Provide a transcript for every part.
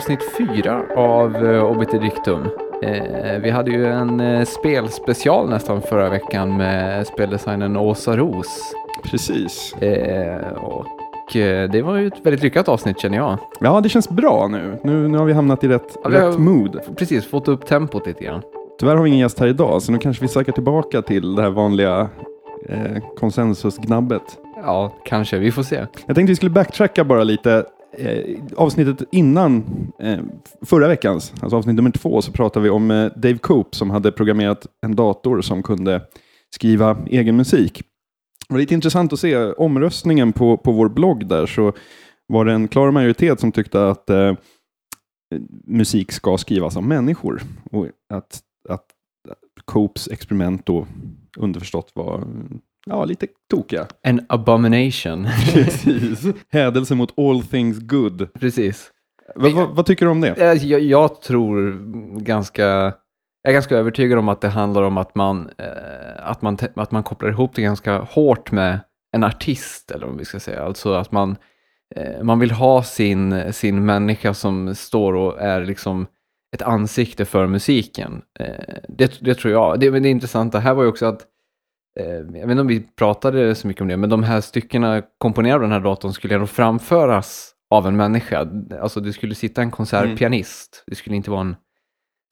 avsnitt fyra av uh, Obiter Dictum. Eh, vi hade ju en eh, spelspecial nästan förra veckan med speldesignern Åsa Ros. Precis. Eh, och eh, det var ju ett väldigt lyckat avsnitt känner jag. Ja, det känns bra nu. Nu, nu har vi hamnat i rätt, Ja, rätt mood. Precis, fått upp tempot lite grann. Tyvärr har vi ingen gäst här idag, så nu kanske vi söker tillbaka till det här vanliga eh, konsensusgnabbet. Ja, kanske. Vi får se. Jag tänkte vi skulle backtracka bara lite. Eh, avsnittet innan eh, förra veckans, alltså avsnitt nummer två, så pratade vi om eh, Dave Coop som hade programmerat en dator som kunde skriva egen musik. Det var lite intressant att se omröstningen på, på vår blogg där så var det en klar majoritet som tyckte att eh, musik ska skrivas av människor och att, att Coops experiment då underförstått var ja, lite tokiga. En abomination. Precis. Hädelse mot all things good. Precis. Vad, vad, vad tycker du om det? Eh, Jag, jag tror ganska, jag är ganska övertygad om att det handlar om att man, eh, att man, att man kopplar ihop det ganska hårt med en artist, eller vad vi ska säga. Alltså att man, eh, man vill ha sin, sin människa som står och är liksom ett ansikte för musiken. Eh, det, det tror jag. Det, men det intressanta här var ju också att jag vet inte om vi pratade så mycket om det, men de här styckena komponerade av den här datorn skulle ändå framföras av en människa. Alltså det skulle sitta en konsertpianist. Det skulle inte vara en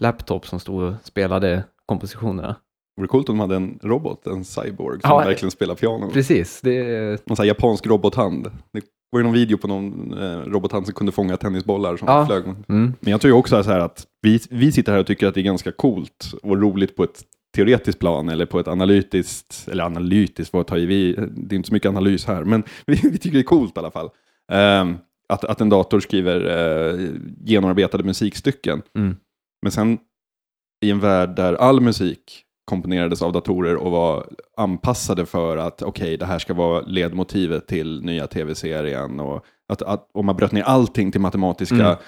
laptop som stod och spelade kompositionerna. Det vore coolt om de hade en robot, en cyborg, som Ja, verkligen spelar piano. Precis, det, Någon sån japansk robothand. Det var ju någon video på någon eh, robothand som kunde fånga tennisbollar som Ja. flög. mm, Men jag tror ju också så här att vi, vi sitter här och tycker att det är ganska coolt och roligt på ett teoretiskt plan eller på ett analytiskt, eller analytiskt, vad tar vi, det är inte så mycket analys här, men vi, vi tycker det är coolt i alla fall. Ehm, att, att en dator skriver eh, genomarbetade musikstycken. mm. Men sen i en värld där all musik komponerades av datorer och var anpassade för att okej, det här ska vara ledmotivet till nya tv-serien och att, att om man bröt ner allting till matematiska eh,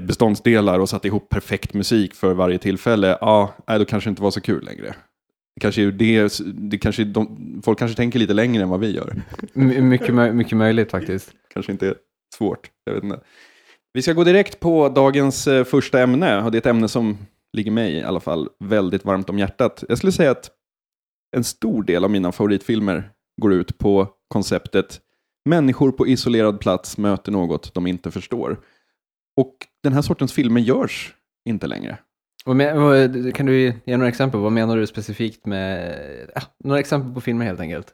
beståndsdelar och satte ihop perfekt musik för varje tillfälle, ja, nej, då kanske det inte var så kul längre. Kanske det, det kanske de, folk kanske tänker lite längre än vad vi gör. My- mycket, mycket möjligt faktiskt. kanske inte svårt. Jag vet inte. Vi ska gå direkt på dagens eh, första ämne. Och det är ett ämne som ligger mig i alla fall väldigt varmt om hjärtat. Jag skulle säga att en stor del av mina favoritfilmer går ut på konceptet människor på isolerad plats möter något de inte förstår. Och den här sortens filmer görs inte längre. Men, kan du ge några exempel? Vad menar du specifikt med, ja, några exempel på filmer helt enkelt?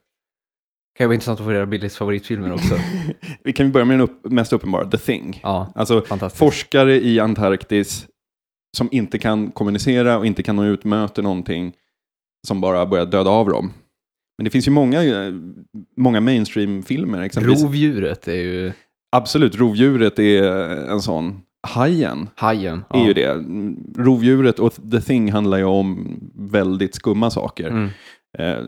Kan ju vara intressant att få reda på Billys favoritfilmer också. Vi kan börja med den upp, mest uppenbara, The Thing. Ja, Alltså forskare i Antarktis som inte kan kommunicera och inte kan nå ut möter någonting som bara börjar döda av dem. Men det finns ju många, eh, många mainstream-filmer. Exempelvis. Rovdjuret är ju Absolut, rovdjuret är en sån. Hajen hajen. är ju det. Rovdjuret och The Thing handlar ju om väldigt skumma saker. Mm. Eh,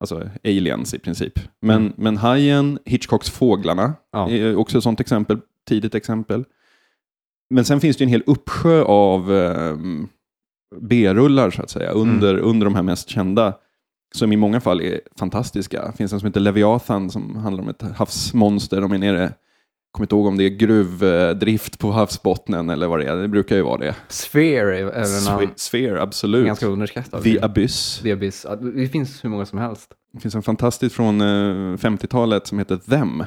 alltså aliens i princip. Men, Mm. men Hajen, Hitchcocks Fåglarna Ja. är också ett sånt exempel, tidigt exempel. Men sen finns det en hel uppsjö av ehm, B-rullar så att säga, under, under de här mest kända, som i många fall är fantastiska. Det finns en som heter Leviathan som handlar om ett havsmonster. De är nere, kommer inte ihåg om det är gruvdrift på havsbottnen eller vad det är. Det brukar ju vara det. Sphere är en Sphere, absolut. ganska underskattad. The. Abyss. The Abyss. Det finns hur många som helst. Det finns en fantastisk från eh, 50-talet som heter Them.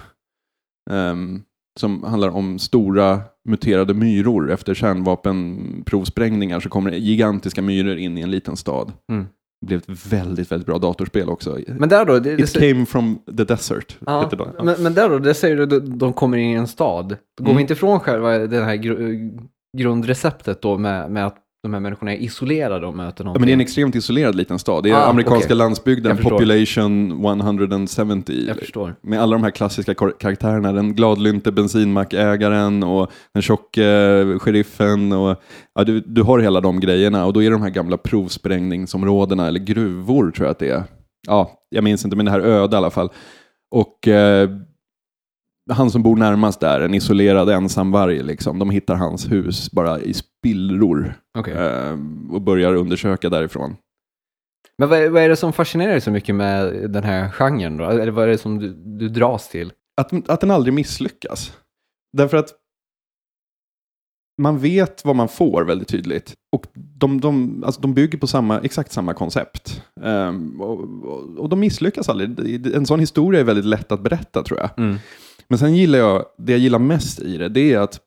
Ehm, som handlar om stora muterade myror. Efter kärnvapenprovsprängningar så kommer det gigantiska myror in i en liten stad. Mm. Det blev ett väldigt, väldigt bra datorspel också. Men där då, det, det, It came from the desert. ja, det. Ja. men, men där då, det säger du, de, de kommer in i en stad. Då går Mm. vi inte ifrån själva det här gru, grundreceptet då med, med att de här människorna är isolerade och möter Ja, någonting. men det är en extremt isolerad liten stad. Det är Ah, amerikanska okej. landsbygden, population 170. Jag förstår. med alla de här klassiska kar- karaktärerna. Den gladlynte bensinmackägaren och den tjocke sheriffen. Och, ja, du, du har hela de grejerna och då är det de här gamla provsprängningsområdena eller gruvor tror jag att det är. Ja, jag minns inte men det här öde i alla fall. Och eh, han som bor närmast där, en isolerad ensamvarg, liksom, de hittar hans hus bara i spillror Okej. eh, och börjar undersöka därifrån. Men vad är, vad är det som fascinerar dig så mycket med den här genren då? Eller vad är det som du, du dras till? att, att den aldrig misslyckas. Därför att man vet vad man får väldigt tydligt. Och de, de, alltså de bygger på samma, exakt samma koncept. Um, och, och, och, de misslyckas aldrig. En sån historia är väldigt lätt att berätta tror jag. Mm. Men sen gillar jag, det jag gillar mest i det, det är att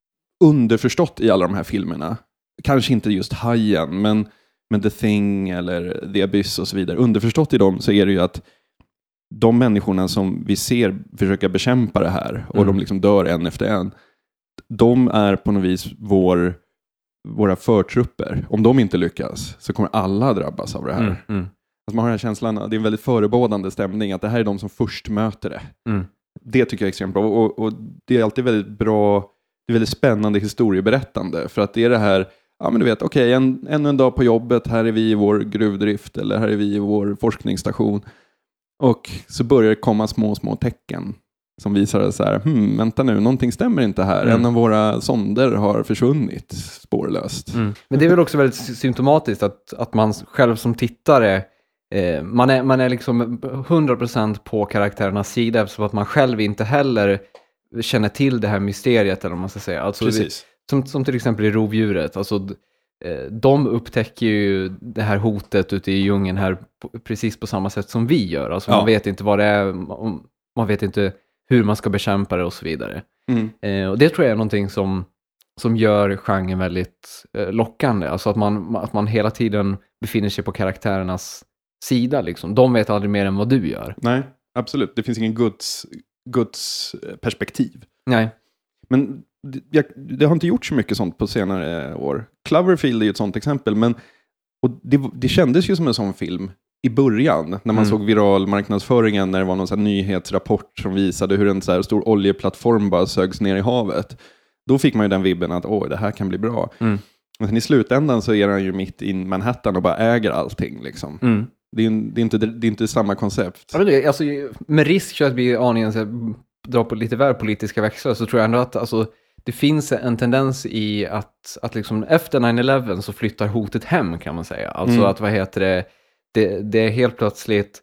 underförstått i alla de här filmerna, kanske inte just Hajen, men, men The Thing eller The Abyss och så vidare, underförstått i dem så är det ju att de människorna som vi ser försöka bekämpa det här och Mm. de liksom dör en efter en, de är på något vis vår, våra förtrupper. Om de inte lyckas så kommer alla drabbas av det här. Mm. Mm. Alltså man har den här känslan, det är en väldigt förebådande stämning, att det här är de som först möter det. Det tycker jag är extremt bra. Och, och det är alltid väldigt bra, det är väldigt spännande historieberättande. För att det är det här, ja men du vet, okej, en, ännu en dag på jobbet, här är vi i vår gruvdrift, eller här är vi i vår forskningsstation. Och så börjar det komma små, små tecken som visar så här, hmm, vänta nu, någonting stämmer inte här. Mm. En av våra sonder har försvunnit spårlöst. Mm. Men det är väl också väldigt sy- symptomatiskt att, att man själv som tittare, eh, man, är, man är liksom 100% på karaktärernas sida eftersom att man själv inte heller känner till det här mysteriet eller vad man ska säga. Alltså, Precis. som, som till exempel i rovdjuret, alltså, eh, de upptäcker ju det här hotet ute i djungeln här precis på samma sätt som vi gör. Alltså, Ja. Man vet inte vad det är, man, man vet inte hur man ska bekämpa det och så vidare. Mm. Eh, och det tror jag är någonting som, som gör genren väldigt eh, lockande. Alltså att man, att man hela tiden befinner sig på karaktärernas sida. Liksom. De vet aldrig mer än vad du gör. Nej, absolut. Det finns ingen Guds, Guds eh, perspektiv. Nej. Men det, det har inte gjort så mycket sånt på senare år. Cloverfield är ju ett sånt exempel, men och det, det kändes ju som en sån film i början, när man Mm. såg viral marknadsföringen, när det var någon här nyhetsrapport som visade hur en så stor oljeplattform bara sögs ner i havet. Då fick man ju den vibben att åh, det här kan bli bra. Mm. Men sen i slutändan så är han ju mitt i Manhattan och bara äger allting. Liksom. Mm. Det, är, det, är inte, det är inte samma koncept. Ja, men det, alltså, med risk för att bli aningen så här, dra på lite väl politiska växlar så tror jag ändå att alltså, det finns en tendens i att, att liksom efter 9-11 så flyttar hotet hem kan man säga. Alltså Mm. att vad heter det, det, det är helt plötsligt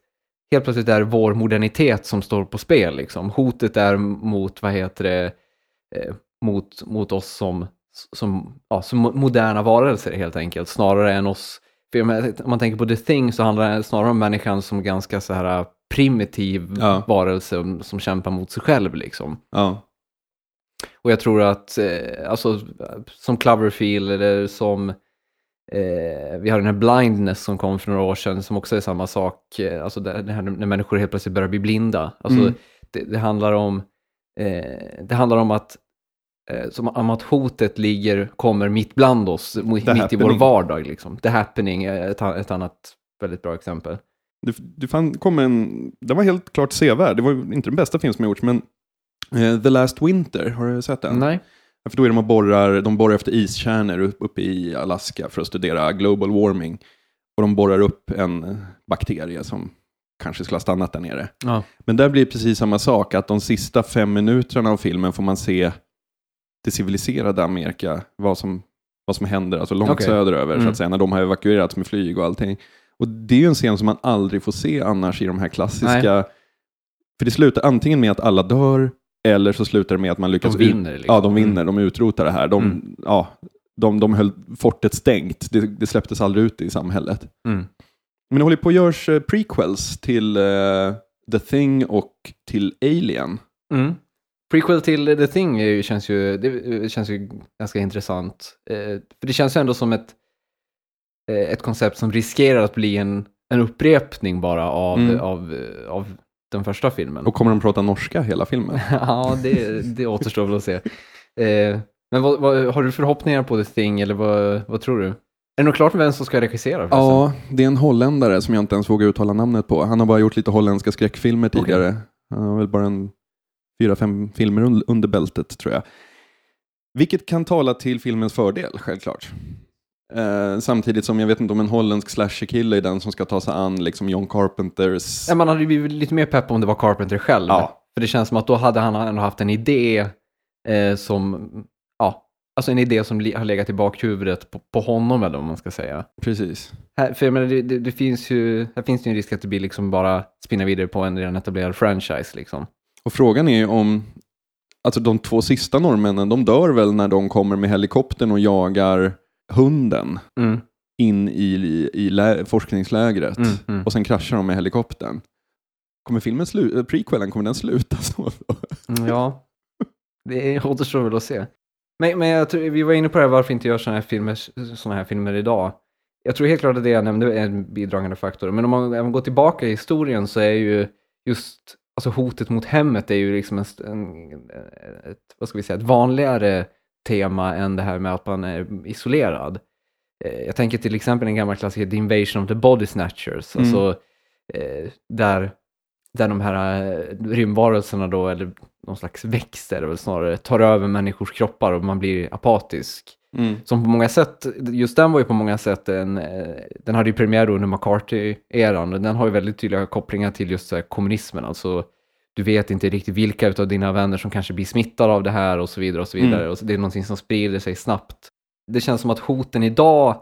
Helt plötsligt är vår modernitet som står på spel. Liksom. Hotet är mot, vad heter det, eh, mot, mot oss som, som, ja, som moderna varelser helt enkelt, snarare än oss. För menar, om man tänker på The Thing så handlar det snarare om människan som ganska så här primitiv Ja. varelse som, kämpar mot sig själv. Liksom. Ja. Och jag tror att, eh, alltså, som Cloverfield eller som, eh, vi har den här Blindness som kom för några år sedan som också är samma sak, eh, alltså det, här när människor helt plötsligt börjar bli blinda. Alltså, Mm. det, det handlar om, eh, det handlar om att, som om att hotet ligger, kommer mitt bland oss, mo- mitt i vår happening. vardag. Liksom. The happening är ett, ett annat väldigt bra exempel. Det, det fan, kom en, den var helt klart sevärd. Det var inte den bästa film som har gjorts, men eh, The Last Winter, har du sett den? Nej. Ja, För då är de och borrar, de borrar efter iskärnor upp- uppe i Alaska för att studera global warming. Och de borrar upp en bakterie som kanske skulle ha stannat där nere. Ja. Men där blir det precis samma sak, att de sista fem minuterna av filmen får man se det civiliserade Amerika, vad som, vad som händer, alltså långt Okej. söderöver, så Mm. att säga, när de har evakuerats med flyg och allting. Och det är ju en scen som man aldrig får se annars i de här klassiska, för det slutar antingen med att alla dör, eller så slutar det med att man lyckas De vinner, liksom. Ja, de vinner, de utrotar det här. De, Mm. ja, de, de höll fortet stängt, det, det släpptes aldrig ut i samhället. Mm. Men det håller på att görs eh, prequels till eh, The Thing och till Alien. Mm. Prequel till The Thing ju, känns, ju, det känns ju ganska intressant. Eh, för det känns ju ändå som ett, eh, ett koncept som riskerar att bli en, en upprepning bara av, Mm. av, av den första filmen. Och kommer de prata norska hela filmen? ja, det, det återstår väl att se. Eh, men vad, vad, har du förhoppningar på The Thing eller vad, vad tror du? Är det nog klart vem som ska regissera? förresten? Ja, det är en holländare som jag inte ens vågar uttala namnet på. Han har bara gjort lite holländska skräckfilmer tidigare. Han har väl bara en fyra, fem filmer un- under bältet tror jag. Vilket kan tala till filmens fördel, självklart. Eh, samtidigt som jag vet inte om en holländsk slasherkille är den som ska ta sig an liksom John Carpenters... Ja, man hade blivit lite mer pepp om det var Carpenter själv. Ja. För det känns som att då hade han ändå haft en idé eh, som, ja, alltså en idé som har legat i bakhuvudet på, på honom eller vad man ska säga. Precis. Här, för jag menar, det, det, det finns ju, här finns det ju en risk att det blir liksom bara spinna vidare på en redan etablerad franchise liksom. Och frågan är ju om, alltså de två sista norrmännen, de dör väl när de kommer med helikoptern och jagar hunden Mm. in i, i, i lä, forskningslägret. Mm, mm. Och sen kraschar de med helikoptern. Kommer filmen sluta, prequelen, kommer den sluta så? Mm, Ja, det återstår väl att se. Men, men jag tror, vi var inne på det här, varför inte göra sådana här filmer, såna här filmer idag. Jag tror helt klart att det jag nämnde är en bidragande faktor. Men om man även går tillbaka i historien så är ju just alltså hotet mot hemmet är ju liksom en, en, ett, vad ska vi säga, ett vanligare tema än det här med att man är isolerad. Eh, Jag tänker till exempel en gammal klassiker, The Invasion of the Body Snatchers, Mm. alltså eh, där, där de här eh, rymdvarelserna då, eller någon slags växter väl snarare, tar över människors kroppar och man blir apatisk. Mm. Som på många sätt, just den var ju på många sätt en, eh, den hade ju premiär under McCarthy-eran och den har ju väldigt tydliga kopplingar till just kommunismen, alltså du vet inte riktigt vilka av dina vänner som kanske blir smittade av det här och så vidare och så vidare. Mm. Och det är någonting som sprider sig snabbt. Det känns som att hoten idag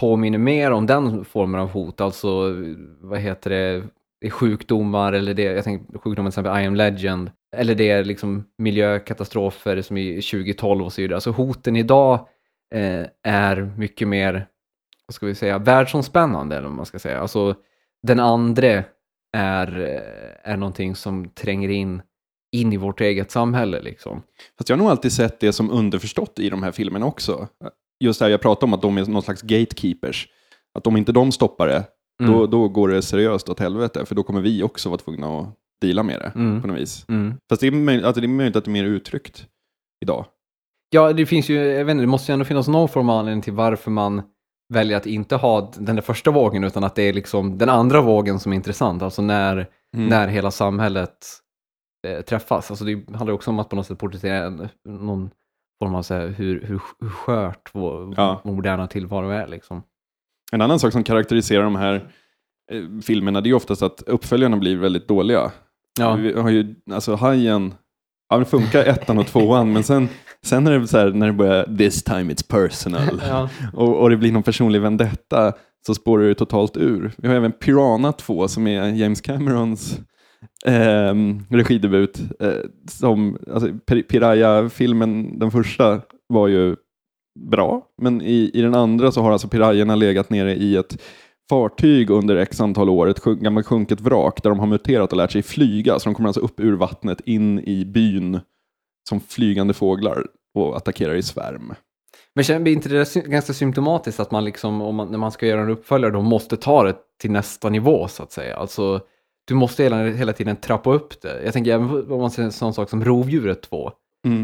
påminner mer om den formen av hot, alltså vad heter det, det är sjukdomar eller det, jag tänker sjukdomar till exempel I am legend, eller det är liksom miljökatastrofer som i 2012 och så vidare. Alltså hoten idag eh, är mycket mer, vad ska vi säga, världsomspännande eller vad man ska säga. Alltså den andre är, eh, är någonting som tränger in, in i vårt eget samhälle liksom. Fast jag har nog alltid sett det som underförstått i de här filmerna också. Just det här jag pratade om att de är någon slags gatekeepers. Att om inte de stoppar det, Mm. då, då går det seriöst åt helvete. För då kommer vi också vara tvungna att deala med det Mm. på något vis. Mm. Fast det är, möj- alltså det är möjligt att det är mer uttryckt idag. Ja, det finns ju, jag vet inte, det måste ju ändå finnas någon form av anledning till varför man väljer att inte ha den där första vågen, utan att det är liksom den andra vågen som är intressant, alltså när, Mm. när hela samhället eh, träffas. Alltså det handlar också om att på något sätt porträttera någon form av så här, hur, hur, hur skört vår, Ja. vår moderna tillvaro är. Liksom. En annan sak som karaktäriserar de här eh, filmerna, det är oftast att uppföljarna blir väldigt dåliga. Ja. Vi har ju, alltså Hajen, ja det funkar ettan och tvåan, men sen, sen är det så här när det börjar this time it's personal Ja. och, och det blir någon personlig vendetta så spårar det totalt ur. Vi har även Piranha 2 som är James Camerons ehm, regidebut. Eh, som, alltså, Pir- Piraya-filmen, den första, var ju bra, men i, i den andra så har alltså pirajerna legat nere i ett fartyg under x antal år, ett gammalt sjunket vrak där de har muterat och lärt sig flyga, så de kommer alltså upp ur vattnet in i byn som flygande fåglar och attackerar i svärm. Men känner inte det ganska symptomatiskt att man liksom, om man, när man ska göra en uppföljare, då måste ta det till nästa nivå så att säga. Alltså, du måste hela, hela tiden trappa upp det. Jag tänker även om man säger en sån sak som Rovdjuret 2,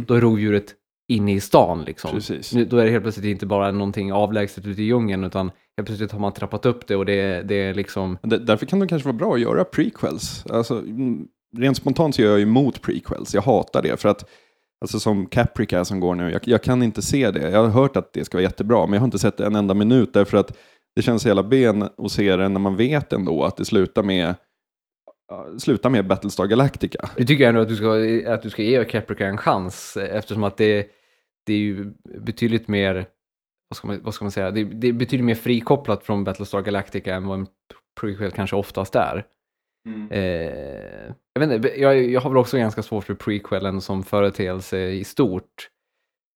då är rovdjuret inne i stan liksom. Precis. Nu, då är det helt plötsligt inte bara någonting avlägset ute i djungeln, utan helt plötsligt har man trappat upp det och det, det är liksom, Därför kan det kanske vara bra att göra prequels. Alltså, mm, rent spontant så är jag emot prequels. Jag hatar det för att Alltså som Caprica som går nu, jag, jag kan inte se det. Jag har hört att det ska vara jättebra, men jag har inte sett det en enda minut därför att det känns hela ben att se det när man vet ändå att det slutar med, ja, slutar med Battlestar Galactica. Nu tycker jag ändå att du ska, att du ska ge Caprica en chans eftersom att det, det är ju betydligt mer, vad ska man, vad ska man säga, det, det är betydligt mer frikopplat från Battlestar Galactica än vad en prequel kanske oftast är. Eh, jag, vet inte, jag, jag har väl också ganska svårt för prequelen som företeelse i stort.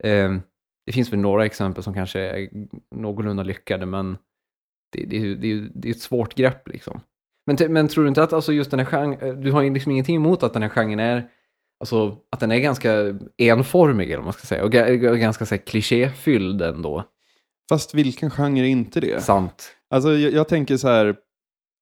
Eh, det finns väl några exempel som kanske är någorlunda lyckade, men det, det, det, det är ett svårt grepp liksom. Men, men tror du inte att alltså just den här genren, du har ju liksom ingenting emot att den här genren är, alltså att den är ganska enformig eller vad man ska säga, och och ganska så här, klichéfylld ändå. Fast vilken genre är inte det? Sant. Alltså jag, jag tänker så här,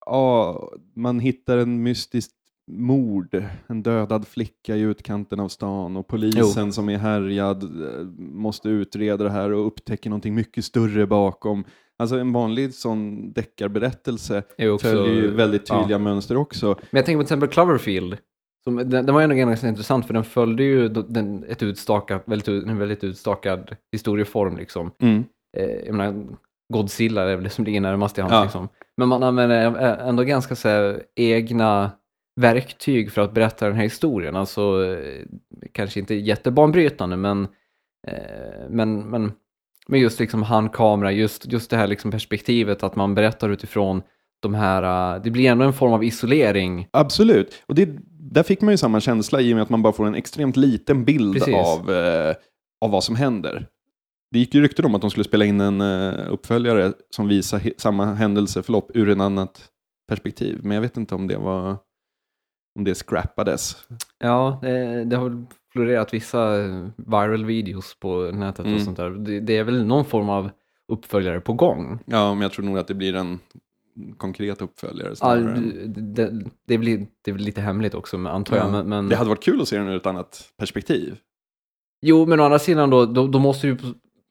ja, man hittar en mystisk mord, en dödad flicka i utkanten av stan och polisen som är härjad eh, måste utreda det här och upptäcker någonting mycket större bakom. Alltså en vanlig sån deckarberättelse också, följer ju väldigt ja. tydliga mönster också. Men jag tänker på till exempel Cloverfield. Som, den, den var ju ändå ganska intressant för den följde ju den, ett utstakat, väldigt, en väldigt utstakad historieform liksom. Mm. Eh, jag menar, Godzilla är väl det som ligger närmast i hans Ja. liksom. Men man använder ändå ganska så här, egna verktyg för att berätta den här historien. Alltså, eh, kanske inte jättebanbrytande, men, eh, men, men, men just liksom handkamera, just, just det här liksom perspektivet att man berättar utifrån de här, det blir ändå en form av isolering. Absolut, och det där fick man ju samma känsla i och med att man bara får en extremt liten bild Precis. av, eh, av vad som händer. Det gick ju rykten om att de skulle spela in en eh, uppföljare som visar samma händelseförlopp ur en annat perspektiv. Men jag vet inte om det var om det scrappades. Ja, det, det har florerat vissa eh, viral videos på nätet Mm. och sånt där. Det, det är väl någon form av uppföljare på gång. Ja, men jag tror nog att det blir en konkret uppföljare Ja, det, det, blir, det väl lite hemligt också, antar jag. Ja. Men, men... Det hade varit kul att se den ur ett annat perspektiv. Jo, men å andra sidan då, då, då måste ju på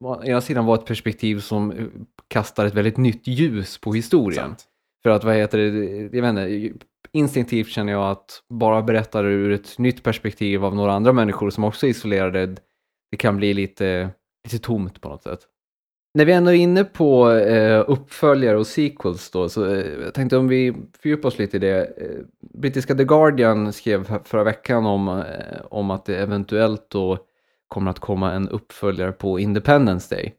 å ena sidan vara ett perspektiv som kastar ett väldigt nytt ljus på historien. Sant. För att vad heter det, jag vet inte, instinktivt känner jag att bara berätta det ur ett nytt perspektiv av några andra människor som också är isolerade, det kan bli lite, lite tomt på något sätt. När vi ändå är inne på eh, uppföljare och sequels då, så eh, jag tänkte om vi fördjupar oss lite i det. Eh, brittiska The Guardian skrev för- förra veckan om, eh, om att det eventuellt då kommer att komma en uppföljare på Independence Day.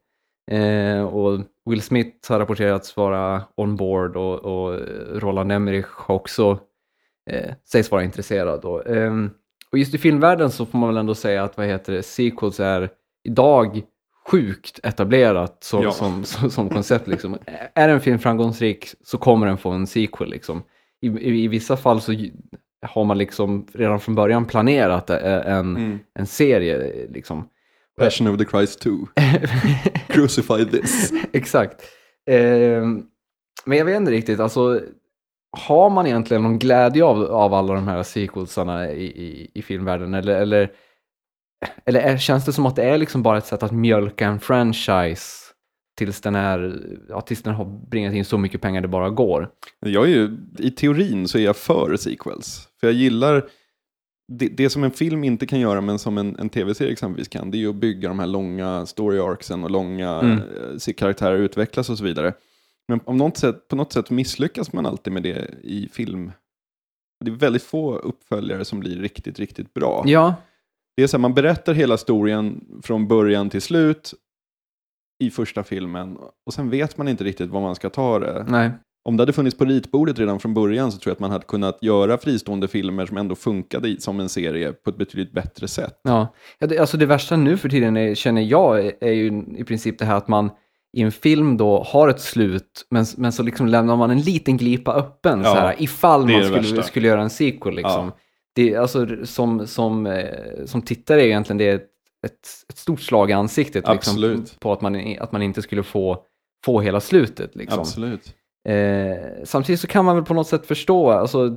Eh, och Will Smith har rapporterats vara on board och, och Roland Emmerich har också eh, sägs vara intresserad. Då. Ehm, och just i filmvärlden så får man väl ändå säga att vad heter det, sequels är idag sjukt etablerat som, Ja. som, som, som koncept. Liksom. Är en film framgångsrik så kommer den få en sequel. Liksom. I, i, I vissa fall så har man liksom redan från början planerat eh, en, Mm. en serie. Liksom. Passion of the Christ 2. Crucify this. Exakt. Ehm, men jag vet inte riktigt, alltså har man egentligen någon glädje av, av alla de här sequelsarna i, i, i filmvärlden? Eller, eller, eller är, känns det som att det är liksom bara ett sätt att mjölka en franchise tills den, är, ja, tills den har bringat in så mycket pengar det bara går? Jag är ju, I teorin så är jag för sequels. För jag gillar, det, det som en film inte kan göra men som en, en tv-serie exempelvis kan, det är ju att bygga de här långa story arcsen och långa Mm. eh, se karaktärer utvecklas och så vidare. Men om något sätt, på något sätt misslyckas man alltid med det i film. Det är väldigt få uppföljare som blir riktigt, riktigt bra. Ja, Det är så här, man berättar hela historien från början till slut i första filmen och sen vet man inte riktigt var man ska ta det. nej. Om det hade funnits på ritbordet redan från början så tror jag att man hade kunnat göra fristående filmer som ändå funkade som en serie på ett betydligt bättre sätt. Ja, alltså det värsta nu för tiden är, känner jag är, ju i princip det här att man i en film då har ett slut, men, men så liksom lämnar man en liten glipa öppen Ja, så här, ifall man skulle, värsta. skulle göra en sequel. Liksom. Ja. Det, alltså, som, som, eh, som tittare är egentligen det ett, ett, stort slag i ansiktet liksom, på att man, att man inte skulle få, få hela slutet. Liksom. Absolut. Eh, samtidigt så kan man väl på något sätt förstå, alltså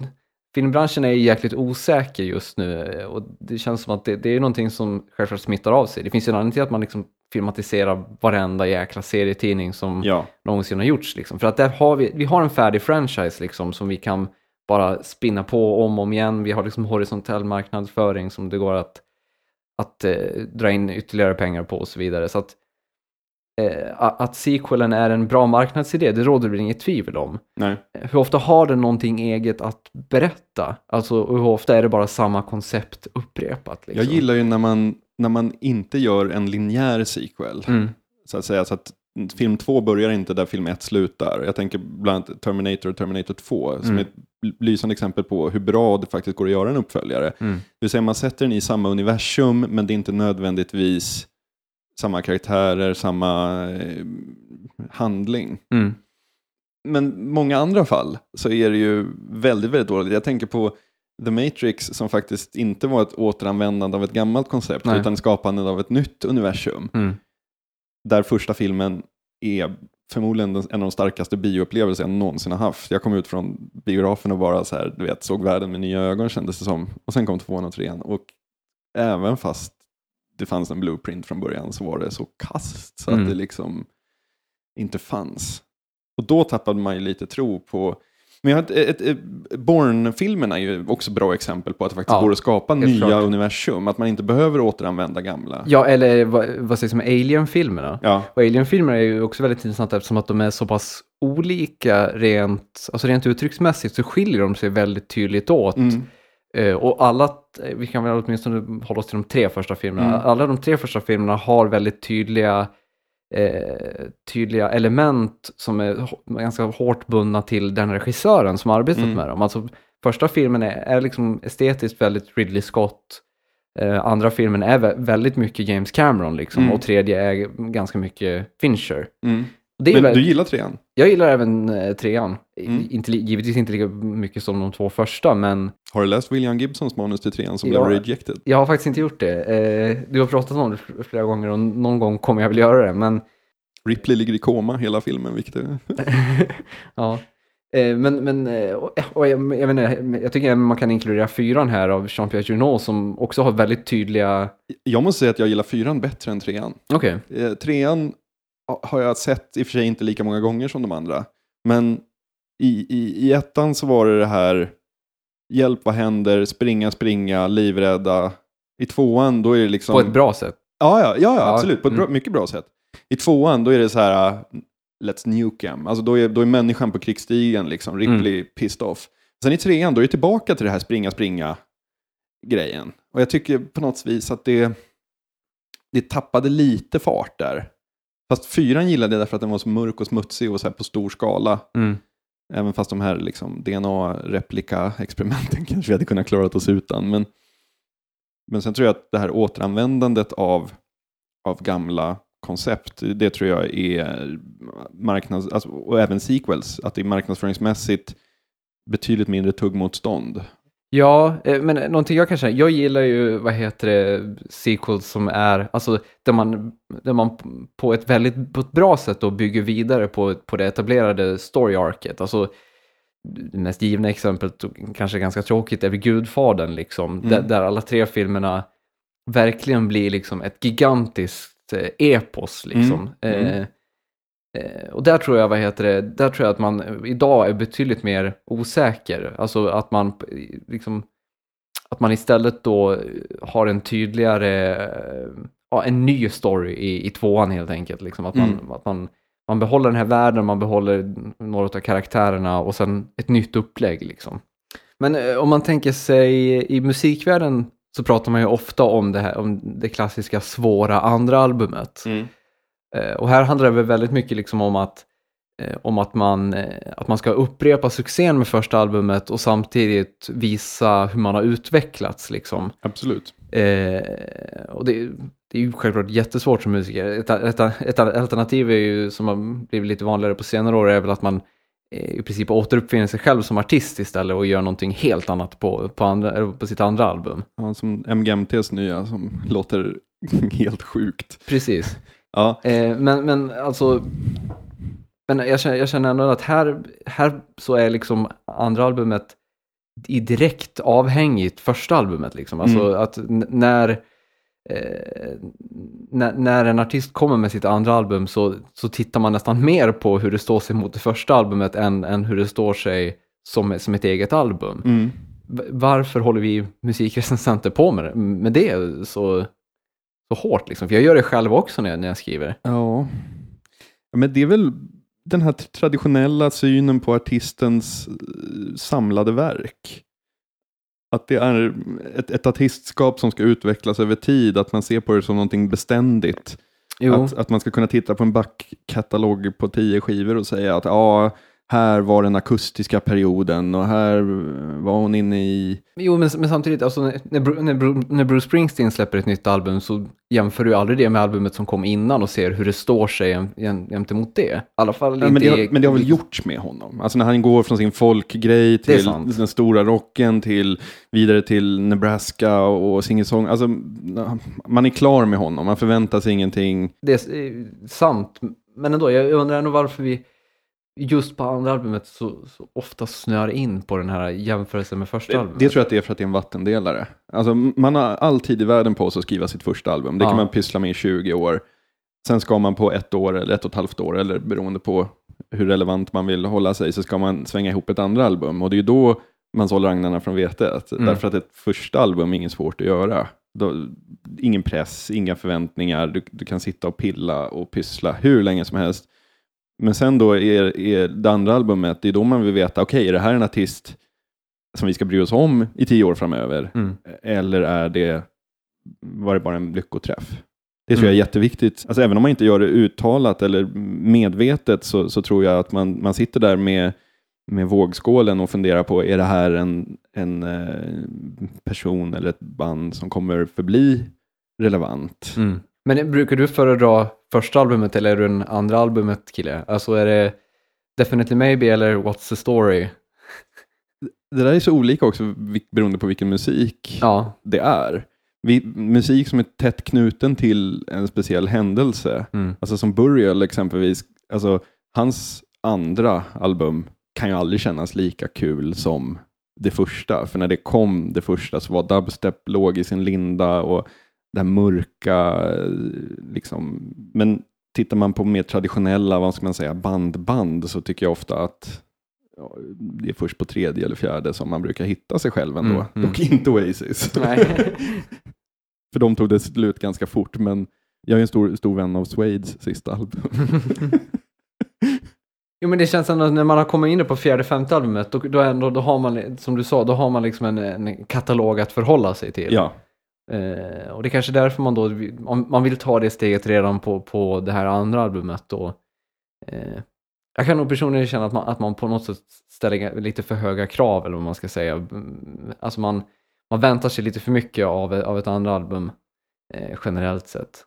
filmbranschen är ju jäkligt osäker just nu eh, och det känns som att det, det är någonting som självklart smittar av sig. Det finns ju en anledning till att man liksom filmatiserar varenda jäkla serietidning som Ja, någonsin har gjorts. Liksom. För att där har vi, vi har en färdig franchise liksom, som vi kan bara spinna på om och om igen. Vi har liksom horisontell marknadsföring som det går att, att eh, dra in ytterligare pengar på och så vidare. Så att, eh, att sequelen är en bra marknadsidé, det råder väl inget tvivel om. nej. Hur ofta har den någonting eget att berätta? Alltså hur ofta är det bara samma koncept upprepat? Liksom? Jag gillar ju när man, när man inte gör en linjär sequel. Mm. Så att säga, så att film två börjar inte där film ett slutar. Jag tänker bland annat Terminator och Terminator 2, som Mm. är lysande exempel på hur bra det faktiskt går att göra en uppföljare. Mm. Det vill säga man sätter den i samma universum, men det är inte nödvändigtvis samma karaktärer, samma eh, handling. Mm. Men många andra fall så är det ju väldigt, väldigt dåligt. Jag tänker på The Matrix som faktiskt inte var ett återanvändande av ett gammalt koncept, Nej. utan skapandet av ett nytt universum. Mm. Där första filmen är förmodligen en av de starkaste bioupplevelser jag någonsin har haft. Jag kom ut från biografen och bara så här, du vet, såg världen med nya ögon kändes det som. Och sen kom tvåan och trean. Och även fast det fanns en blueprint från början så var det så kast så Mm. att det liksom inte fanns. Och då tappade man ju lite tro på men jag har ett, ett, Bourne-filmerna är ju också bra exempel på att det faktiskt Ja, går att skapa nya klart. universum. Att man inte behöver återanvända gamla. Ja, eller vad, vad sägs om Alien-filmerna? Ja, Och Alien-filmerna är ju också väldigt intressanta eftersom att de är så pass olika rent, alltså rent uttrycksmässigt så skiljer de sig väldigt tydligt åt. mm. Eh, och alla, eh, vi kan väl åtminstone hålla oss till de tre första filmerna, Mm. alla de tre första filmerna har väldigt tydliga, eh, tydliga element som är ganska hårt bundna till den regissören som arbetat Mm. med dem. Alltså första filmen är, är liksom estetiskt väldigt Ridley Scott. Eh, andra filmen är vä- väldigt mycket James Cameron liksom. Mm. Och tredje är ganska mycket Fincher. Mm. Men väl, du gillar trean? Jag gillar även eh, trean. Mm. Inte, givetvis inte lika mycket som de två första, men Har du läst William Gibsons manus till trean som Ja. blev rejected? jag har faktiskt inte gjort det. Eh, du har pratat om det fl- flera gånger och någon gång kommer jag väl göra det, men Ripley ligger i koma hela filmen, vilket är... ja. Eh, men men och, och jag, jag, vet inte, jag tycker man kan inkludera fyran här av Jean-Pierre Junot som också har väldigt tydliga... Jag måste säga att jag gillar fyran bättre än trean. Eh, trean har jag sett i och för sig inte lika många gånger som de andra. Men i, i, i ettan så var det det här, hjälp vad händer, springa, springa, livrädda. I tvåan då är det liksom... På ett bra sätt. Ja, ja, ja, ja absolut. På ett bra, mm. mycket bra sätt. I tvåan då är det så här, let's nuke them. Alltså då är, då är människan på krigsstigen, liksom, Ripley pissed off. Sen i trean då är det tillbaka till det här springa, springa grejen. Och jag tycker på något vis att det, det tappade lite fart där. Fast fyran gillade jag därför att den var så mörk och smutsig och så här på stor skala. Mm. Även fast de här liksom, DNA-replika-experimenten kanske vi hade kunnat klara oss utan. Men, men sen tror jag att det här återanvändandet av, av gamla koncept, det tror jag är marknads... Alltså, och även sequels, att det är marknadsföringsmässigt betydligt mindre tuggmotstånd. Ja, eh, men någonting jag kan känna, jag gillar ju, vad heter det, sequels som är, alltså där man, där man på ett väldigt på ett bra sätt då bygger vidare på, på det etablerade story-arket. Alltså, det mest givna exemplet, kanske ganska tråkigt, är Gudfadern liksom, Mm. där, där alla tre filmerna verkligen blir liksom ett gigantiskt eh, epos liksom. Mm, mm. Eh, och där tror jag, vad heter det, där tror jag att man eh, idag är betydligt mer osäker. Alltså att man eh, liksom, att man istället då eh, har en tydligare, eh, ja, en ny story i, i tvåan helt enkelt. Liksom. Att, man, Mm. att man, man behåller den här världen, man behåller några av karaktärerna och sen ett nytt upplägg liksom. Men eh, om man tänker sig i musikvärlden så pratar man ju ofta om det här, om det klassiska svåra andra albumet. Eh, Och här handlar det väl väldigt mycket liksom om att, eh, om att, man, eh, att man ska upprepa succén med första albumet och samtidigt visa hur man har utvecklats. Liksom. Absolut. Eh, och det, det är ju självklart jättesvårt som musiker. Ett, ett, ett alternativ är ju, som har blivit lite vanligare på senare år är väl att man eh, i princip återuppfinner sig själv som artist istället och gör någonting helt annat på, på, andra, på sitt andra album. Ja, som MGMTs nya som låter helt sjukt. Precis. Ja, Eh, men, men alltså, men jag känner, jag känner ändå att här, här så är liksom andra albumet i direkt avhängigt första albumet. Liksom. Alltså Mm. att när, eh, när, när en artist kommer med sitt andra album så, så tittar man nästan mer på hur det står sig mot det första albumet än, än hur det står sig som, som ett eget album. mm. Varför håller vi musikrecensenter på med med det så, så hårt? Liksom? För jag gör det själv också när jag, när jag skriver. Ja. men det är väl den här traditionella synen på artistens eh, samlade verk. Att det är ett, ett artistskap som ska utvecklas över tid, att man ser på det som någonting beständigt. Att, att man ska kunna titta på en backkatalog på tio skivor och säga att ja, här var den akustiska perioden och här var hon inne i... Jo, men, men samtidigt, alltså, när, när när, Bru- när Bruce Springsteen släpper ett nytt album så jämför du aldrig det med albumet som kom innan och ser hur det står sig jäm, jäm, jämte mot det. I alla fall Ja, men, det har, men det har väl gjorts med honom. Alltså när han går från sin folkgrej till den stora rocken till vidare till Nebraska och singer-song. Alltså man är klar med honom, man förväntar sig ingenting. Det är sant, men ändå, jag undrar ändå varför vi just på andra albumet så, så ofta snör in på den här jämförelsen med första Det, albumet. det tror jag att det är för att det är en vattendelare. Alltså man har all tid i världen på sig att skriva sitt första album. Det kan Ja. man pyssla med i 20 år. Sen ska man på ett år eller ett och ett halvt år, eller beroende på hur relevant man vill hålla sig, så ska man svänga ihop ett andra album. Och det är ju då man såller agnarna från vetet. Mm. Därför att ett första album är inget svårt att göra. Då, ingen press, inga förväntningar, du, du kan sitta och pilla och pyssla hur länge som helst. Men sen då är, är det andra albumet, det är då man vill veta, okej, är det här en artist som vi ska bry oss om i tio år framöver? Mm. Eller är det, var det bara en lyckoträff? Det tror jag är Mm. jätteviktigt. Alltså, även om man inte gör det uttalat eller medvetet så, så tror jag att man, man sitter där med med vågskålen och fundera på, är det här en, en eh, person eller ett band som kommer förbli relevant? Mm. Men brukar du föredra första albumet eller är du en andra albumet kille? Alltså är det Definitely Maybe eller What's the Story? Det där är så olika också beroende på vilken musik Ja. det är. Vi, musik som är tätt knuten till en speciell händelse, Mm. alltså som Burial exempelvis, alltså hans andra album kan ju aldrig kännas lika kul som det första. För när det kom, det första, så var dubstep låg i sin linda och det här mörka, liksom. Men tittar man på mer traditionella, vad ska man säga, bandband så tycker jag ofta att ja, det är först på tredje eller fjärde som man brukar hitta sig själv ändå. Mm, mm. Dock inte Oasis. Nej. För de tog det slut ganska fort, men jag är en stor, stor vän av Suedes sista album. Jo men det känns ändå när man har kommit in på fjärde, femte albumet, då, då, ändå, då har man, som du sa, då har man liksom en, en katalog att förhålla sig till. ja, Eh, och det är kanske därför man då, om man vill ta det steget redan på, på det här andra albumet då. Eh, jag kan nog personligen känna att man, att man på något sätt ställer lite för höga krav, eller vad man ska säga. Mm, alltså man, man väntar sig lite för mycket av, av ett andra album, eh, generellt sett.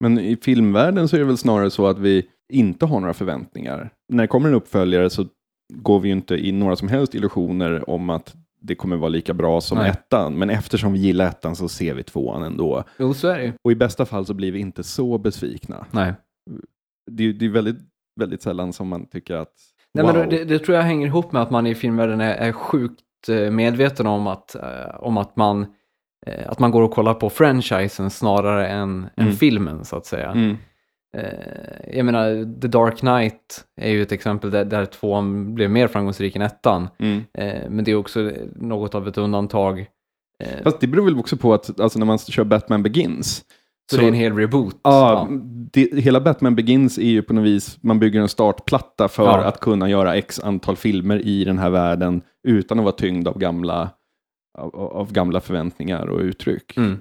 men i filmvärlden så är det väl snarare så att vi inte har några förväntningar. När det kommer en uppföljare så går vi ju inte i några som helst illusioner om att det kommer vara lika bra som Nej. ettan. Men eftersom vi gillar ettan så ser vi tvåan ändå. Jo, så är det ju. Och i bästa fall så blir vi inte så besvikna. Nej. Det, är- det är väldigt, väldigt sällan som man tycker att Nej, wow. men det, det tror jag hänger ihop med att man i filmvärlden är, är sjukt eh, medveten om att, eh, om att man eh, att man går och kollar på franchisen snarare än, än Mm. filmen så att säga. Mm. Eh, jag menar, The Dark Knight är ju ett exempel där, där tvåan blev mer framgångsrik än ettan. Mm. Eh, men det är också något av ett undantag. Eh, Fast det beror väl också på att alltså, när man kör Batman Begins så, det är en hel reboot. Ja, det, hela Batman Begins är ju på något vis, man bygger en startplatta för Ja. att kunna göra x antal filmer i den här världen utan att vara tyngd av gamla, av, av gamla förväntningar och uttryck. Mm.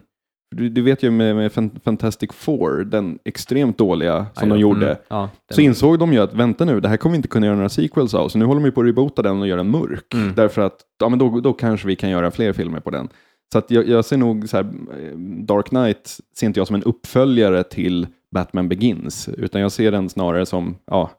Du, du vet ju med, med Fan- Fantastic Four, den extremt dåliga som de gjorde, mm, ja, den- så insåg de ju att vänta nu, det här kommer vi inte kunna göra några sequels av, så nu håller de på att reboota den och göra en mörk. Mm. Därför att ja, men då, då kanske vi kan göra fler filmer på den. Så att jag, jag ser nog så här, eh, Dark Knight ser inte jag som en uppföljare till Batman Begins, utan jag ser den snarare som ja,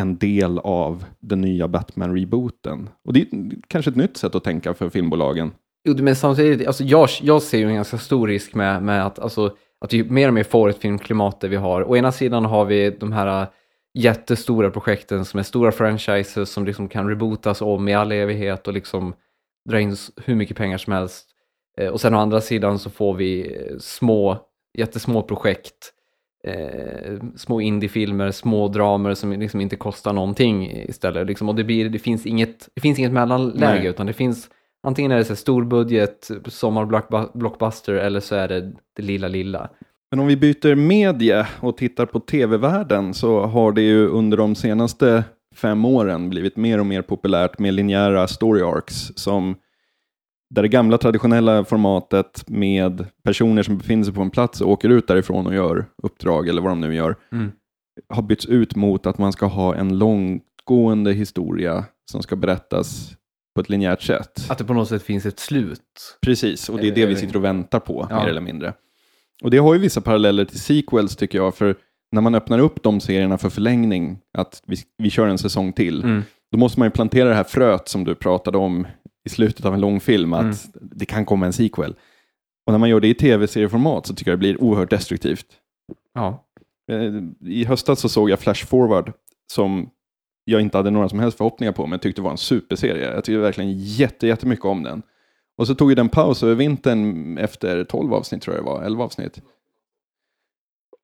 en del av den nya Batman-rebooten. Och det är kanske ett nytt sätt att tänka för filmbolagen. Jo, men samtidigt, alltså jag, jag ser ju en ganska stor risk med, med att, alltså, att vi mer och mer får ett filmklimat där vi har, å ena sidan har vi de här äh, jättestora projekten som är stora franchises som liksom kan rebootas om i all evighet och liksom dra in hur mycket pengar som helst. Eh, och sen å andra sidan så får vi eh, små, jättesmå projekt, eh, små indiefilmer, små dramer som liksom inte kostar någonting istället. Liksom, och det, blir, det, finns inget, det finns inget mellanläge Nej. utan det finns Antingen är det så stor budget, sommarblockbuster eller så är det det lilla lilla. Men om vi byter medie och tittar på tv-världen så har det ju under de senaste fem åren blivit mer och mer populärt med linjära story arcs som där det gamla traditionella formatet med personer som befinner sig på en plats och åker ut därifrån och gör uppdrag eller vad de nu gör Mm. har bytts ut mot att man ska ha en långtgående historia som ska berättas på ett linjärt sätt. Att det på något sätt finns ett slut. Precis, och det är det vi sitter och väntar på, Ja. mer eller mindre. Och det har ju vissa paralleller till sequels tycker jag, för när man öppnar upp de serierna för förlängning, att vi, vi kör en säsong till, Mm. då måste man ju plantera det här fröet som du pratade om i slutet av en lång film, att Mm. det kan komma en sequel. Och när man gör det i tv-serieformat så tycker jag det blir oerhört destruktivt. Ja. Eh, I höstas så såg jag Flash Forward, som jag inte hade några som helst förhoppningar på, men tyckte var en superserie. Jag tyckte verkligen jätte, jättemycket om den. Och så tog ju den paus över vintern efter 12 avsnitt, tror jag det var, 11 avsnitt.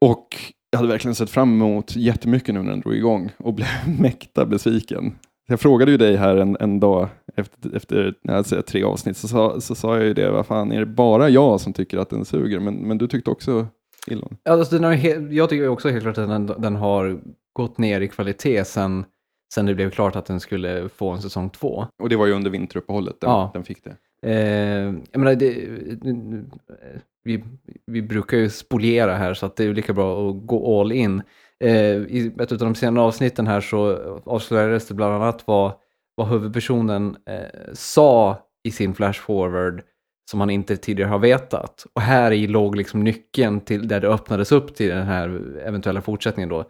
Och jag hade verkligen sett fram emot jättemycket nu när den drog igång och blev mäkta besviken. Jag frågade ju dig här en, en dag efter, efter när jag tre avsnitt, så sa, så sa jag ju det, vad fan, är det bara jag som tycker att den suger? Men, men du tyckte också illa om den. Alltså, den har, jag tycker också helt klart att den, den har gått ner i kvalitet sen, sen det blev klart att den skulle få en säsong två. Och det var ju under vinteruppehållet den, Ja. den fick det. Eh, jag menar, det, vi, vi brukar ju spoliera här så att det är lika bra att gå all in. Eh, I ett av de senare avsnitten här så avslöjades det bland annat vad, vad huvudpersonen eh, sa i sin flash forward som han inte tidigare har vetat. Och här i låg liksom nyckeln till där det öppnades upp till den här eventuella fortsättningen då.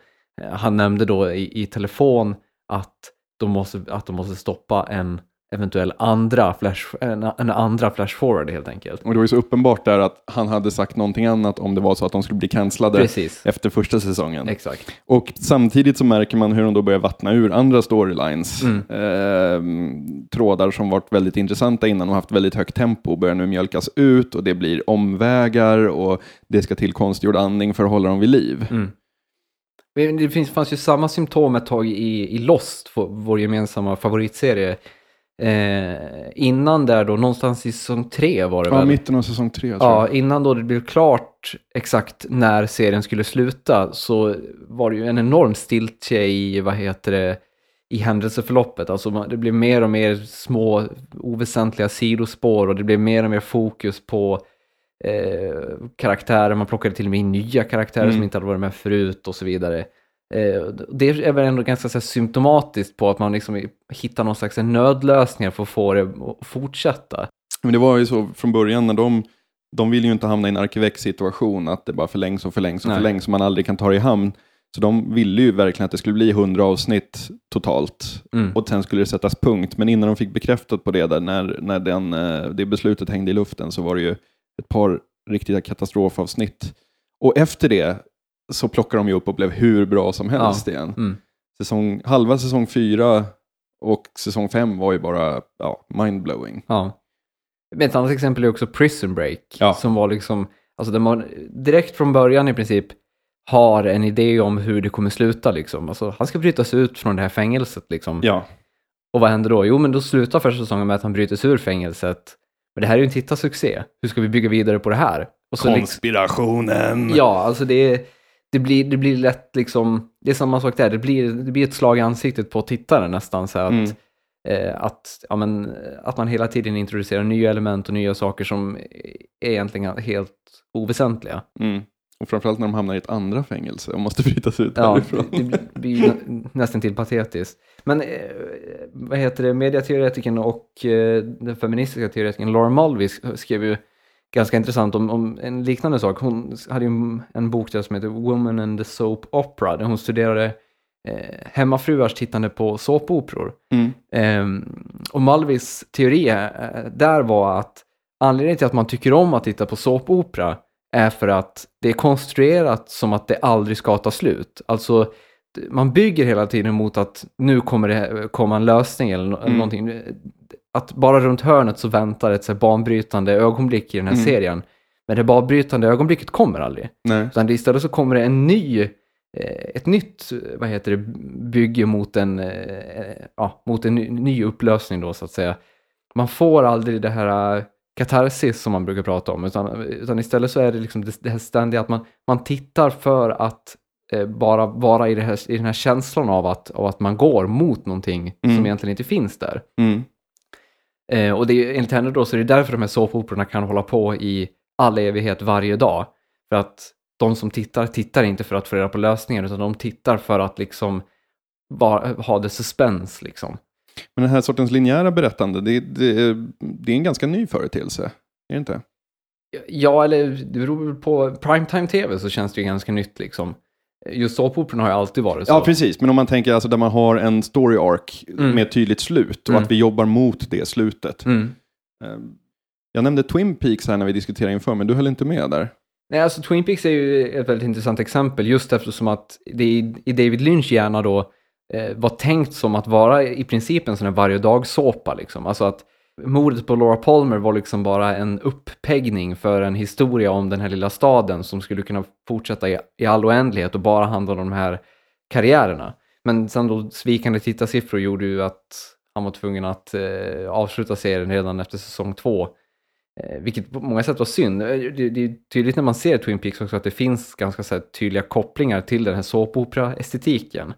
Eh, han nämnde då i, i telefon att de måste, att de måste stoppa en eventuell andra flash, en, en andra flash forward helt enkelt. Och det var ju så uppenbart där att han hade sagt någonting annat om det var så att de skulle bli cancellade efter första säsongen. exakt. Och samtidigt så märker man hur de då börjar vattna ur andra storylines. Mm. Eh, trådar som varit väldigt intressanta innan och haft väldigt högt tempo börjar nu mjölkas ut och det blir omvägar och det ska till konstgjord andning för att hålla dem vid liv. Mm. Det finns, fanns ju samma symptom ett tag i, i Lost, vår, gemensamma favoritserie. Eh, innan där då, någonstans i säsong tre var det Ja, väl? mitten av säsong tre Ja, innan då det blev klart exakt när serien skulle sluta så var det ju en enorm stiltje i, vad heter det, i händelseförloppet. Alltså det blev mer och mer små oväsentliga sidospår och det blev mer och mer fokus på eh, karaktärer. Man plockade till och med in nya karaktärer Mm. som inte hade varit med förut och så vidare. Eh, det är väl ändå ganska så här, symptomatiskt på att man liksom hittar någon slags nödlösningar för att få det att fortsätta. Men det var ju så från början när de, de vill ju inte hamna i en Arkivex-situation, att det bara förlängs och förlängs och Nej. förlängs och man aldrig kan ta det i hamn. Så de ville ju verkligen att det skulle bli 100 avsnitt totalt Mm. och sen skulle det sättas punkt. Men innan de fick bekräftat på det där, när, när den, eh, det beslutet hängde i luften så var det ju ett par riktiga katastrofavsnitt. Och efter det så plockade de ju upp och blev hur bra som helst igen. Mm. Säsong, halva säsong fyra och säsong fem var ju bara ja, mindblowing. Ja. Men Ett annat exempel är också Prison Break. Ja. Som var liksom, alltså där man direkt från början i princip har en idé om hur det kommer sluta liksom. Alltså han ska brytas ut från det här fängelset liksom. Ja, Och vad händer då? Jo men då slutar första säsongen med att han bryter sig ur fängelset. Men det här är ju en tittarsuccé. Hur ska vi bygga vidare på det här? Och så liksom, konspirationen. Ja, alltså det, det, blir, det blir lätt liksom, det är samma sak där, det blir, det blir ett slag i ansiktet på tittaren nästan. Så att, Mm. eh, att, ja, men, att man hela tiden introducerar nya element och nya saker som är egentligen helt oväsentliga. Mm. Och framförallt när de hamnar i ett andra fängelse och måste brytas ut Ja, därifrån. det, blir nästan till patetiskt. Men eh, vad heter det, mediateoretikern och eh, den feministiska teoretikern Laura Mulvey sk- skrev ju ganska intressant om, om en liknande sak. Hon hade ju en, bok där som heter Woman and the Soap Opera där hon studerade eh, hemmafruars tittande på såpoperor. Mm. Ehm, och Malvis teori eh, där var att anledningen till att man tycker om att titta på såpopera är för att det är konstruerat som att det aldrig ska ta slut. Alltså, man bygger hela tiden mot att nu kommer det komma en lösning eller, no- Mm. någonting. Att bara runt hörnet så väntar ett så här banbrytande ögonblick i den här Mm. serien. Men det banbrytande ögonblicket kommer aldrig. Nej. Utan det istället så kommer det en ny, eh, ett nytt, vad heter det, bygge mot en, eh, ja, mot en ny, ny upplösning då så att säga. Man får aldrig det här eh, katarsis som man brukar prata om, utan, utan istället så är det liksom det, det här ständiga att man, man tittar för att eh, bara vara i, det här, i den här känslan av att, av att man går mot någonting Mm. som egentligen inte finns där. Mm. Eh, och det är, enligt henne då så är det därför de här såpoperorna kan hålla på i all evighet varje dag. För att de som tittar, tittar inte för att få reda på lösningen utan de tittar för att liksom bara, ha det suspense liksom. Men den här sortens linjära berättande, det, det, det är en ganska ny företeelse. Är det inte? Ja, eller det beror på primetime-tv så känns det ju ganska nytt liksom. Just såpoperorna har ju alltid varit så. Ja, precis. Men om man tänker alltså där man har en story arc Mm. med ett tydligt slut och Mm. att vi jobbar mot det slutet. Mm. Eh, Jag nämnde Twin Peaks här när vi diskuterade inför, men du höll inte med där. Nej, alltså Twin Peaks är ju ett väldigt intressant exempel just eftersom att det i, i David Lynch hjärna då Eh, var tänkt som att vara i princip en sån här varje dag såpa liksom. Alltså att mordet på Laura Palmer var liksom bara en uppeggning för en historia om den här lilla staden som skulle kunna fortsätta i, i all oändlighet och bara handla om de här karriärerna. Men sen då svikande tittarsiffror gjorde ju att han var tvungen att eh, avsluta serien redan efter säsong två. Eh, vilket på många sätt var synd. Eh, Det, det är tydligt när man ser Twin Peaks också att det finns ganska så tydliga kopplingar till den här såpopera-estetiken.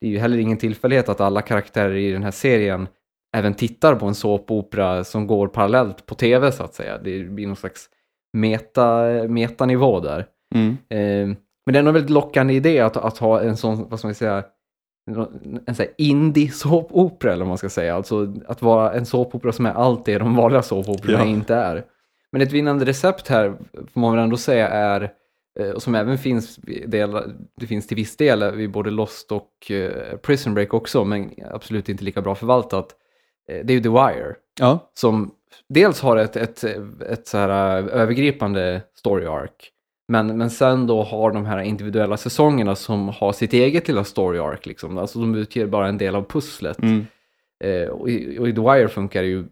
Det är ju heller ingen tillfällighet att alla karaktärer i den här serien även tittar på en såpopera som går parallellt på tv så att säga. Det blir någon slags meta, metanivå där. Mm. Eh, men det är en väldigt lockande idé att, att ha en sån, vad ska man säga, en sån här indie såpopera eller vad man ska säga. Alltså att vara en såpopera som är allt det de vanliga såpoperorna Ja. inte är. Men ett vinnande recept här får man väl ändå säga är, eh, och som även finns, del, det finns till viss del vid både Lost och eh, Prison Break också, men absolut inte lika bra förvaltat. Eh, det är ju The Wire, Ja, som dels har ett, ett, ett så här övergripande story arc, men, men sen då har de här individuella säsongerna som har sitt eget lilla story arc, liksom. alltså de utgör bara en del av pusslet. mm. Eh, och, i, och i The Wire funkar det ju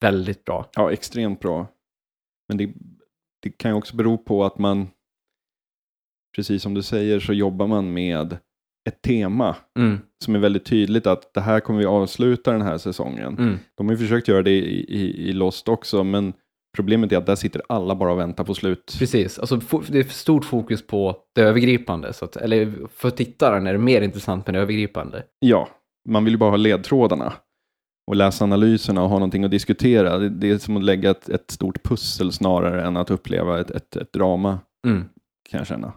väldigt bra. ja extremt bra. Men det, det kan ju också bero på att man, precis som du säger, så jobbar man med ett tema Mm, som är väldigt tydligt att det här kommer vi avsluta den här säsongen. mm. De har ju försökt göra det i, i, i Lost också, men problemet är att där sitter alla bara och väntar på slut. Precis, alltså det är stort fokus på det övergripande. Så att, eller för tittaren är det mer intressant med det övergripande. Ja, man vill ju bara ha ledtrådarna och läsa analyserna och ha någonting att diskutera. Det, är som att lägga ett, ett stort pussel snarare än att uppleva ett, ett, ett drama, Mm. kan jag känna.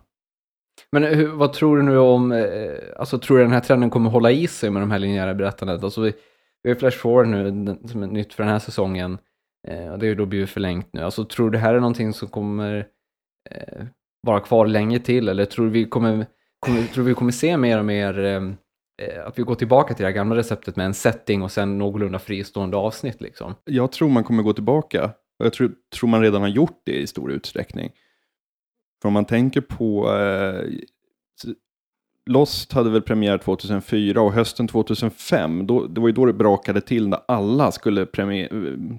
Men hur, vad tror du nu om, eh, alltså tror du den här trenden kommer hålla i sig med de här linjära berättandet? Alltså vi, vi har Flash Forward nu som är nytt för den här säsongen. Eh, och det har ju då blivit förlängt nu. Alltså tror du det här är någonting som kommer eh, vara kvar länge till? Eller tror du vi kommer, kommer, tror vi kommer se mer och mer ehm, eh, att vi går tillbaka till det här gamla receptet med en setting och sen någorlunda fristående avsnitt liksom? Jag tror man kommer gå tillbaka. Och jag tror, tror man redan har gjort det i stor utsträckning. För om man tänker på... Eh, Lost hade väl premiär 2004 och hösten 2005, då, det var ju då det brakade till när alla skulle premiär,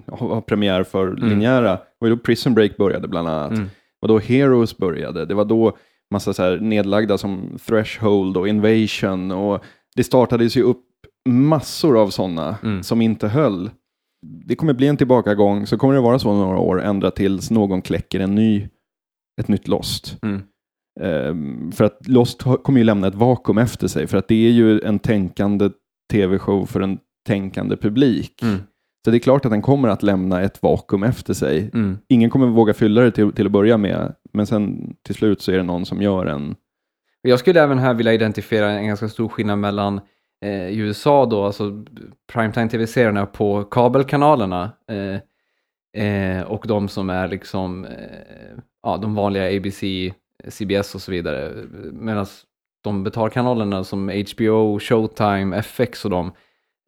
ha ha premiär för Mm. linjära. Det var ju då Prison Break började bland annat. Mm. Det var då Heroes började. Det var då massa så här nedlagda som Threshold och Invasion. Och det startades ju upp massor av sådana Mm. som inte höll. Det kommer bli en tillbakagång, så kommer det vara så några år, ända tills någon kläcker en ny, ett nytt Lost. Mm. Ehm, för att Lost kommer ju lämna ett vakuum efter sig, för att det är ju en tänkande tv-show för en tänkande publik. Mm. Så det är klart att den kommer att lämna ett vakuum efter sig. Mm. Ingen kommer våga fylla det till, till att börja med, men sen till slut så är det någon som gör en. Jag skulle även här vilja identifiera en ganska stor skillnad mellan eh, i USA då, alltså primetime tv-serierna på kabelkanalerna eh, eh, och de som är liksom eh, ja, de vanliga ABC, CBS och så vidare. Medan de betalkanalerna som HBO, Showtime, FX och de,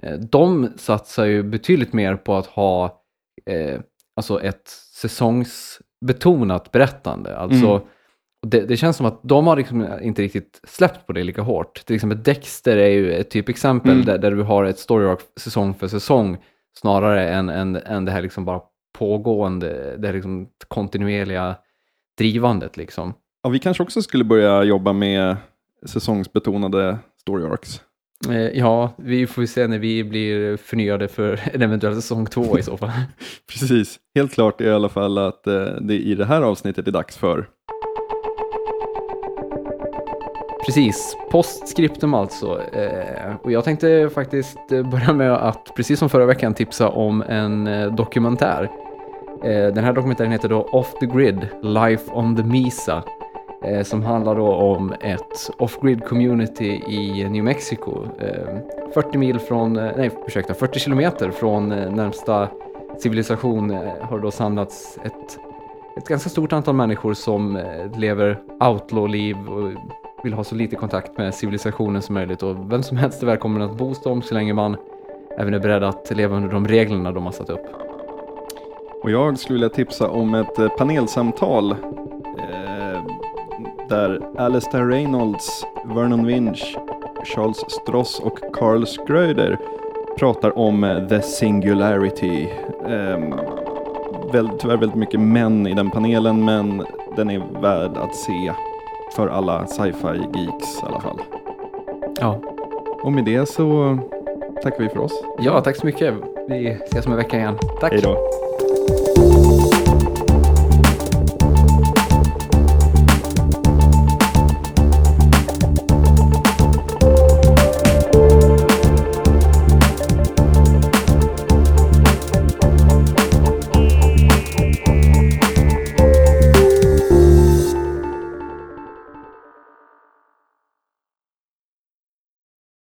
eh, de satsar ju betydligt mer på att ha eh, alltså ett säsongsbetonat berättande. Alltså Mm. det, det känns som att de har liksom inte riktigt släppt på det lika hårt. Till exempel Dexter är ju ett typexempel Mm. där, där du har ett story arc säsong för säsong snarare än, än, än det här liksom bara pågående, det här liksom kontinuerliga drivandet liksom. Ja, vi kanske också skulle börja jobba med säsongsbetonade story arcs. Eh, ja, vi får se när vi blir förnyade för en eventuell säsong två i så fall. Precis. Helt klart i alla fall att eh, det i det här avsnittet är dags för. Precis, postskriptum alltså. Eh, och jag tänkte faktiskt börja med att, precis som förra veckan, tipsa om en dokumentär. Den här dokumentären heter då Off the Grid, Life on the Misa. Eh, som handlar då om ett off-grid community i New Mexico. Eh, 40 mil från, eh, nej ursäkta, 40 kilometer från eh, närmsta civilisation eh, har då samlats ett, ett ganska stort antal människor som eh, lever outlaw-liv och vill ha så lite kontakt med civilisationen som möjligt och vem som helst är välkommen att bo hos dem så länge man även är beredd att leva under de reglerna de har satt upp. Och jag skulle vilja tipsa om ett eh, panelsamtal där Alistair Reynolds, Vernon Winch, Charles Stross och Carl Schröder pratar om eh, The Singularity. Eh, väl, tyvärr väldigt mycket män i den panelen, men den är värd att se för alla sci-fi geeks i alla fall. Ja. Och med det så tackar vi för oss. ja, tack så mycket. Vi ses om en vecka igen. Tack! Hej då!